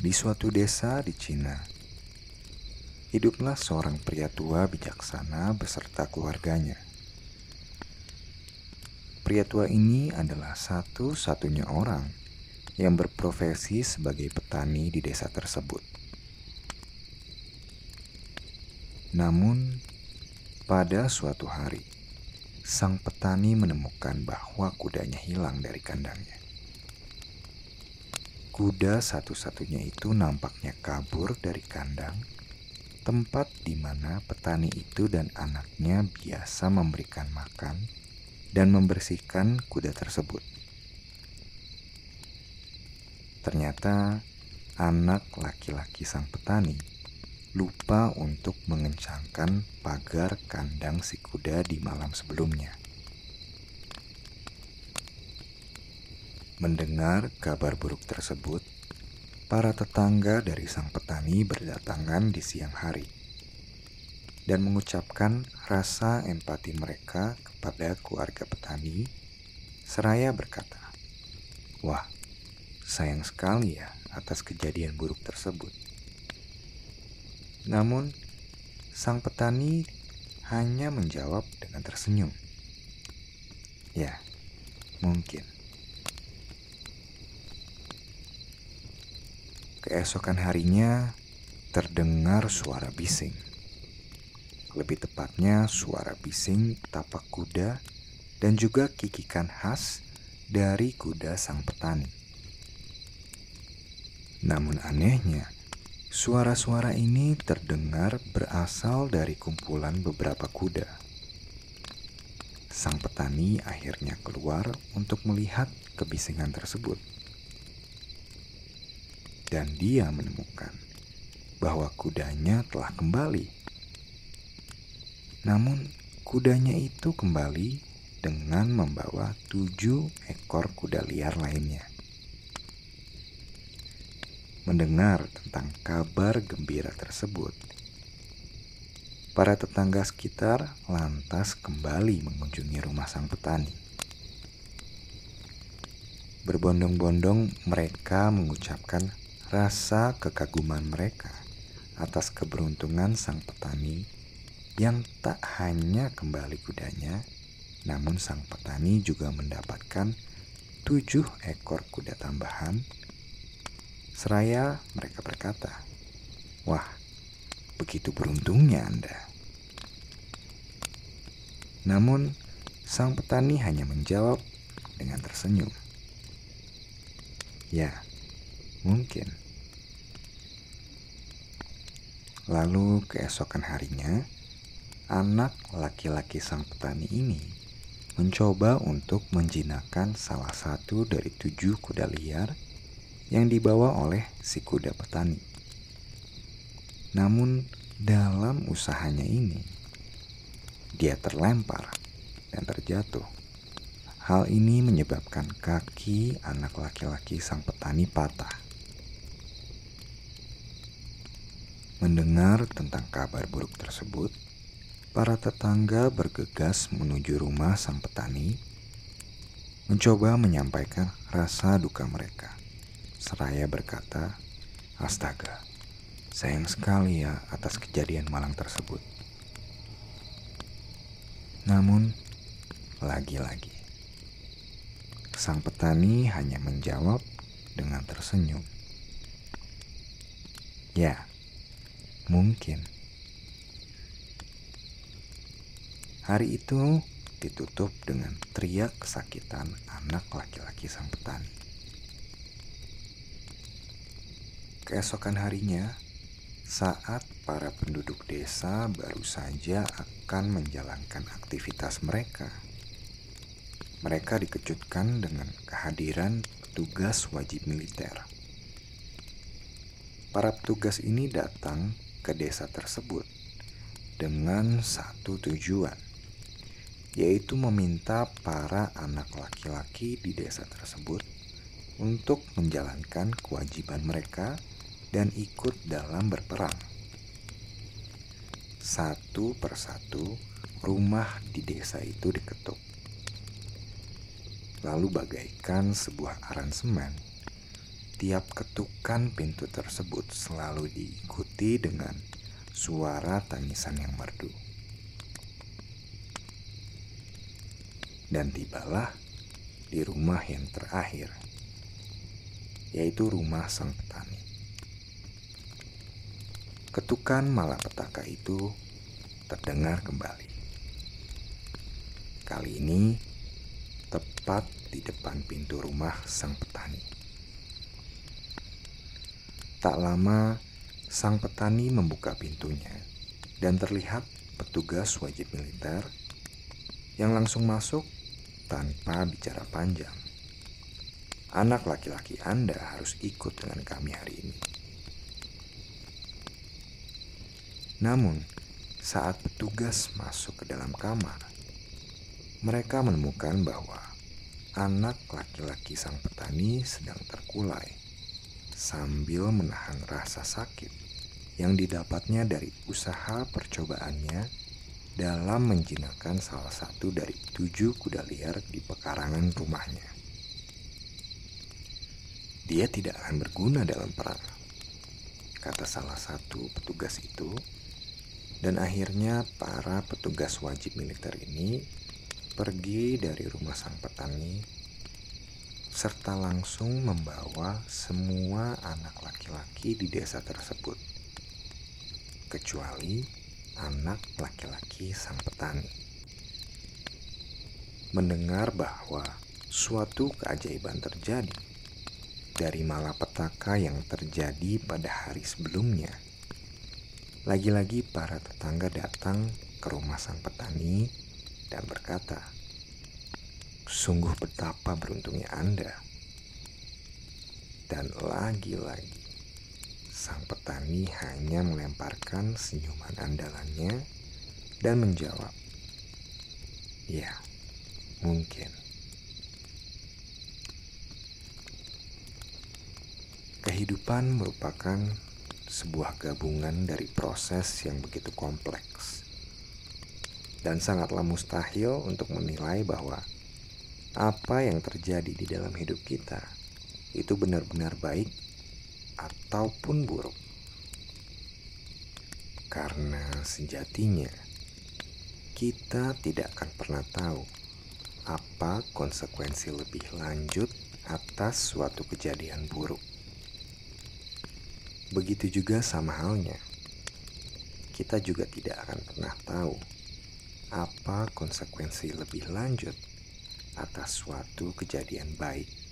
Di suatu desa di Cina, hiduplah seorang pria tua bijaksana beserta keluarganya. Pria tua ini adalah satu-satunya orang yang berprofesi sebagai petani di desa tersebut. Namun, pada suatu hari, sang petani menemukan bahwa kudanya hilang dari kandangnya. Kuda satu-satunya itu nampaknya kabur dari kandang, tempat di mana petani itu dan anaknya biasa memberikan makan dan membersihkan kuda tersebut. Ternyata anak laki-laki sang petani lupa untuk mengencangkan pagar kandang si kuda di malam sebelumnya. Mendengar kabar buruk tersebut, para tetangga dari sang petani berdatangan di siang hari dan mengucapkan rasa empati mereka kepada keluarga petani, seraya berkata, "Wah, sayang sekali ya atas kejadian buruk tersebut." Namun, sang petani hanya menjawab dengan tersenyum, "Ya, mungkin." Keesokan harinya terdengar suara bising. Lebih tepatnya suara bising tapak kuda dan juga kikikan khas dari kuda sang petani. Namun anehnya, suara-suara ini terdengar berasal dari kumpulan beberapa kuda. Sang petani akhirnya keluar untuk melihat kebisingan tersebut dan dia menemukan bahwa kudanya telah kembali. Namun, kudanya itu kembali dengan membawa tujuh ekor kuda liar lainnya. Mendengar tentang kabar gembira tersebut, para tetangga sekitar lantas kembali mengunjungi rumah sang petani. Berbondong-bondong, mereka mengucapkan rasa kekaguman mereka atas keberuntungan sang petani yang tak hanya kembali kudanya, namun sang petani juga mendapatkan tujuh ekor kuda tambahan. Seraya mereka berkata, "Wah, begitu beruntungnya Anda." Namun, sang petani hanya menjawab dengan tersenyum, "Ya, mungkin." Lalu keesokan harinya, anak laki-laki sang petani ini mencoba untuk menjinakkan salah satu dari tujuh kuda liar yang dibawa oleh si kuda petani. Namun dalam usahanya ini, dia terlempar dan terjatuh. Hal ini menyebabkan kaki anak laki-laki sang petani patah. Mendengar tentang kabar buruk tersebut, para tetangga bergegas menuju rumah sang petani, mencoba menyampaikan rasa duka mereka. Seraya berkata, "Astaga, sayang sekali ya atas kejadian malang tersebut." Namun, lagi-lagi, sang petani hanya menjawab dengan tersenyum. Ya, Mungkin. Hari itu ditutup dengan teriak kesakitan anak laki-laki sang petani. Keesokan harinya, saat para penduduk desa baru saja akan menjalankan aktivitas mereka, mereka dikejutkan dengan kehadiran petugas wajib militer. Para petugas ini datang ke desa tersebut dengan satu tujuan, yaitu meminta para anak laki-laki di desa tersebut untuk menjalankan kewajiban mereka dan ikut dalam berperang. Satu persatu rumah di desa itu diketuk. Lalu bagaikan sebuah aransemen, setiap ketukan pintu tersebut selalu diikuti dengan suara tangisan yang merdu. Dan tibalah di rumah yang terakhir, yaitu rumah sang petani. Ketukan malapetaka itu terdengar kembali. Kali ini tepat di depan pintu rumah sang petani. Tak lama, sang petani membuka pintunya dan terlihat petugas wajib militer yang langsung masuk tanpa bicara panjang. Anak laki-laki Anda harus ikut dengan kami hari ini. Namun, saat petugas masuk ke dalam kamar, mereka menemukan bahwa anak laki-laki sang petani sedang terkulai sambil menahan rasa sakit yang didapatnya dari usaha percobaannya dalam menjinakkan salah satu dari tujuh kuda liar di pekarangan rumahnya. Dia tidak akan berguna dalam perang, kata salah satu petugas itu, dan akhirnya para petugas wajib militer ini pergi dari rumah sang petani serta langsung membawa semua anak laki-laki di desa tersebut, kecuali anak laki-laki sang petani. Mendengar bahwa suatu keajaiban terjadi dari malapetaka yang terjadi pada hari sebelumnya. Lagi-lagi para tetangga datang ke rumah sang petani dan berkata, "Sungguh betapa beruntungnya Anda." Dan lagi-lagi sang petani hanya melemparkan senyuman andalannya dan menjawab, "Ya, mungkin." Kehidupan merupakan sebuah gabungan dari proses yang begitu kompleks dan sangatlah mustahil untuk menilai bahwa apa yang terjadi di dalam hidup kita itu benar-benar baik ataupun buruk. Karena sejatinya kita tidak akan pernah tahu apa konsekuensi lebih lanjut atas suatu kejadian buruk. Begitu juga sama halnya, kita juga tidak akan pernah tahu apa konsekuensi lebih lanjut atas suatu kejadian baik